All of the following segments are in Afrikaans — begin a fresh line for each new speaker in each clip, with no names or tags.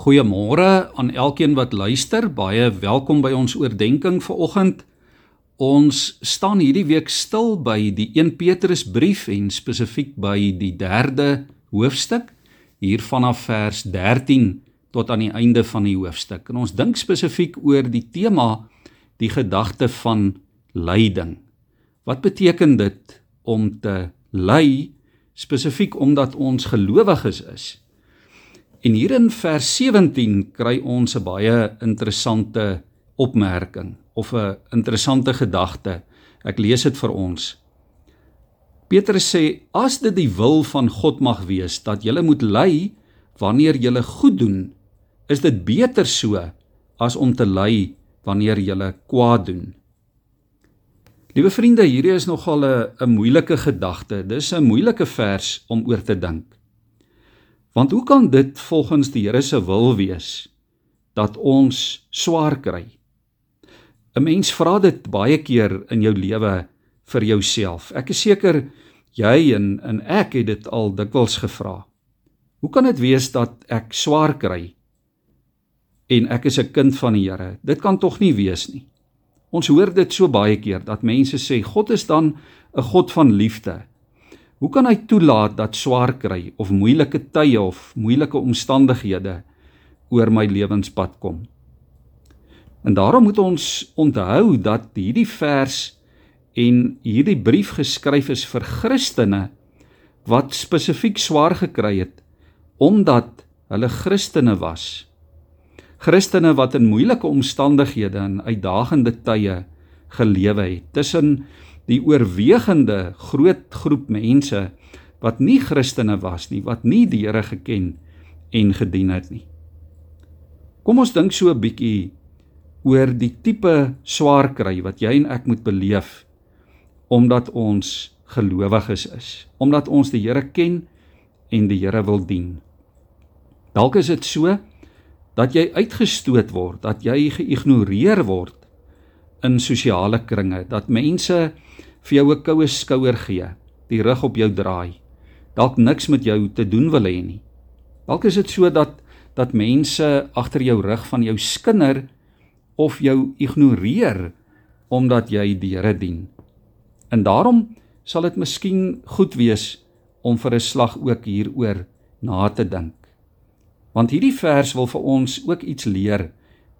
Goeiemôre aan elkeen wat luister. Baie welkom by ons oordeenking vir oggend. Ons staan hierdie week stil by die 1 Petrus brief en spesifiek by die 3de hoofstuk hier vanaf vers 13 tot aan die einde van die hoofstuk. En ons dink spesifiek oor die tema die gedagte van lyding. Wat beteken dit om te ly spesifiek omdat ons gelowiges is? En hier in vers 17 kry ons 'n baie interessante opmerking of 'n interessante gedagte. Ek lees dit vir ons. Petrus sê as dit die wil van God mag wees dat jy moet ly wanneer jy goed doen, is dit beter so as om te ly wanneer jy kwaad doen. Liewe vriende, hierdie is nogal 'n 'n moeilike gedagte. Dis 'n moeilike vers om oor te dink. Want hoe kan dit volgens die Here se wil wees dat ons swaar kry? 'n Mens vra dit baie keer in jou lewe vir jouself. Ek is seker jy en en ek het dit al dikwels gevra. Hoe kan dit wees dat ek swaar kry en ek is 'n kind van die Here? Dit kan tog nie wees nie. Ons hoor dit so baie keer dat mense sê God is dan 'n God van liefde. Hoe kan hy toelaat dat swaar kry of moeilike tye of moeilike omstandighede oor my lewenspad kom? En daarom moet ons onthou dat hierdie vers en hierdie brief geskryf is vir Christene wat spesifiek swaar gekry het omdat hulle Christene was. Christene wat in moeilike omstandighede en uitdagende tye gelewe het tussen die oorwegende groot groep mense wat nie Christene was nie, wat nie die Here geken en gedien het nie. Kom ons dink so 'n bietjie oor die tipe swaar kry wat jy en ek moet beleef omdat ons gelowiges is, omdat ons die Here ken en die Here wil dien. Dalk is dit so dat jy uitgestoot word, dat jy geïgnoreer word in sosiale kringe dat mense vir jou 'n koue skouer gee, die rug op jou draai, dalk niks met jou te doen wil hê nie. Dalk is dit so dat dat mense agter jou rug van jou skinder of jou ignoreer omdat jy die Here dien. En daarom sal dit miskien goed wees om vir 'n slag ook hieroor na te dink. Want hierdie vers wil vir ons ook iets leer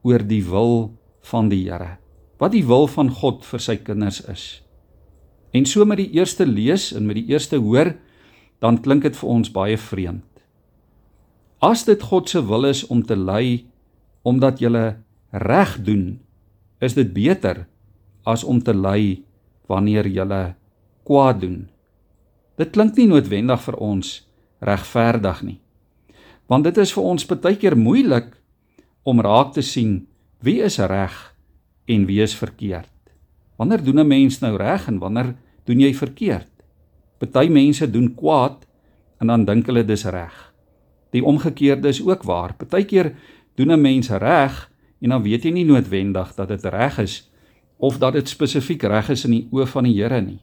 oor die wil van die Here wat die wil van God vir sy kinders is. En so met die eerste lees en met die eerste hoor, dan klink dit vir ons baie vreemd. As dit God se wil is om te ly omdat jy reg doen, is dit beter as om te ly wanneer jy kwaad doen. Dit klink nie noodwendig vir ons regverdig nie. Want dit is vir ons baie keer moeilik om raak te sien wie is reg en wie is verkeerd. Wanneer doen 'n mens nou reg en wanneer doen jy verkeerd? Party mense doen kwaad en dan dink hulle dis reg. Die omgekeerde is ook waar. Partykeer doen 'n mens reg en dan weet jy nie noodwendig dat dit reg is of dat dit spesifiek reg is in die oë van die Here nie.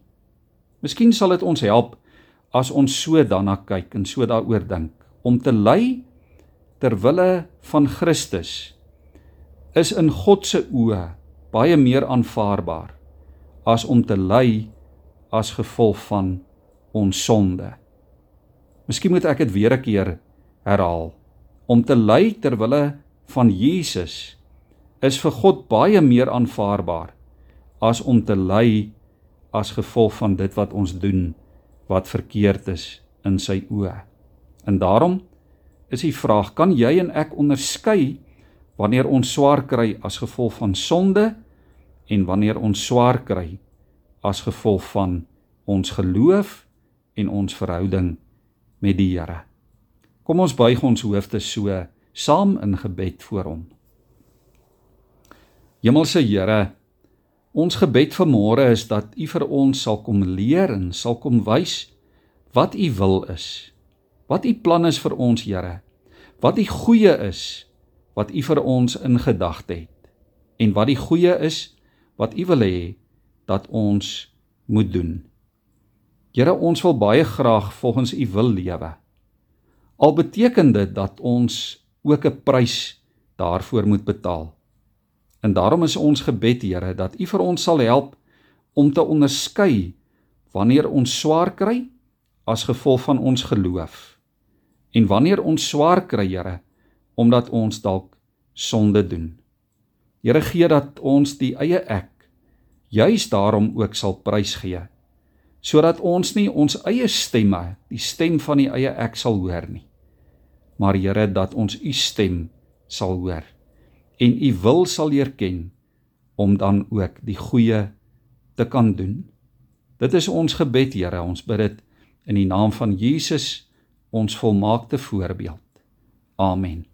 Miskien sal dit ons help as ons so daarna kyk en so daaroor dink om te ly ter wille van Christus is in God se oë baie meer aanvaarbaar as om te ly as gevolg van ons sonde. Miskien moet ek dit weer 'n keer herhaal. Om te ly ter wille van Jesus is vir God baie meer aanvaarbaar as om te ly as gevolg van dit wat ons doen wat verkeerd is in sy oë. En daarom is die vraag: kan jy en ek onderskei wanneer ons swaar kry as gevolg van sonde en wanneer ons swaar kry as gevolg van ons geloof en ons verhouding met die Here. Kom ons buig ons hoofde so saam in gebed voor hom. Hemelse Here, ons gebed vanmôre is dat U vir ons sal kom leer en sal kom wys wat U wil is. Wat U plan is vir ons, Here. Wat die goeie is wat U vir ons in gedagte het. En wat die goeie is wat U wil hê dat ons moet doen. Here, ons wil baie graag volgens U wil lewe. Al beteken dit dat ons ook 'n prys daarvoor moet betaal. En daarom is ons gebed, Here, dat U vir ons sal help om te onderskei wanneer ons swaar kry as gevolg van ons geloof en wanneer ons swaar kry, Here, omdat ons dalk sonde doen. Here gee dat ons die eie ek juis daarom ook sal prys gee sodat ons nie ons eie stemme, die stem van die eie ek sal hoor nie. Maar Here dat ons u stem sal hoor en u wil sal leer ken om dan ook die goeie te kan doen. Dit is ons gebed, Here, ons bid dit in die naam van Jesus, ons volmaakte voorbeeld. Amen.